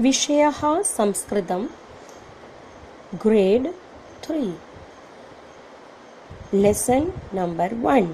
विषयः संस्कृतं grade three lesson number one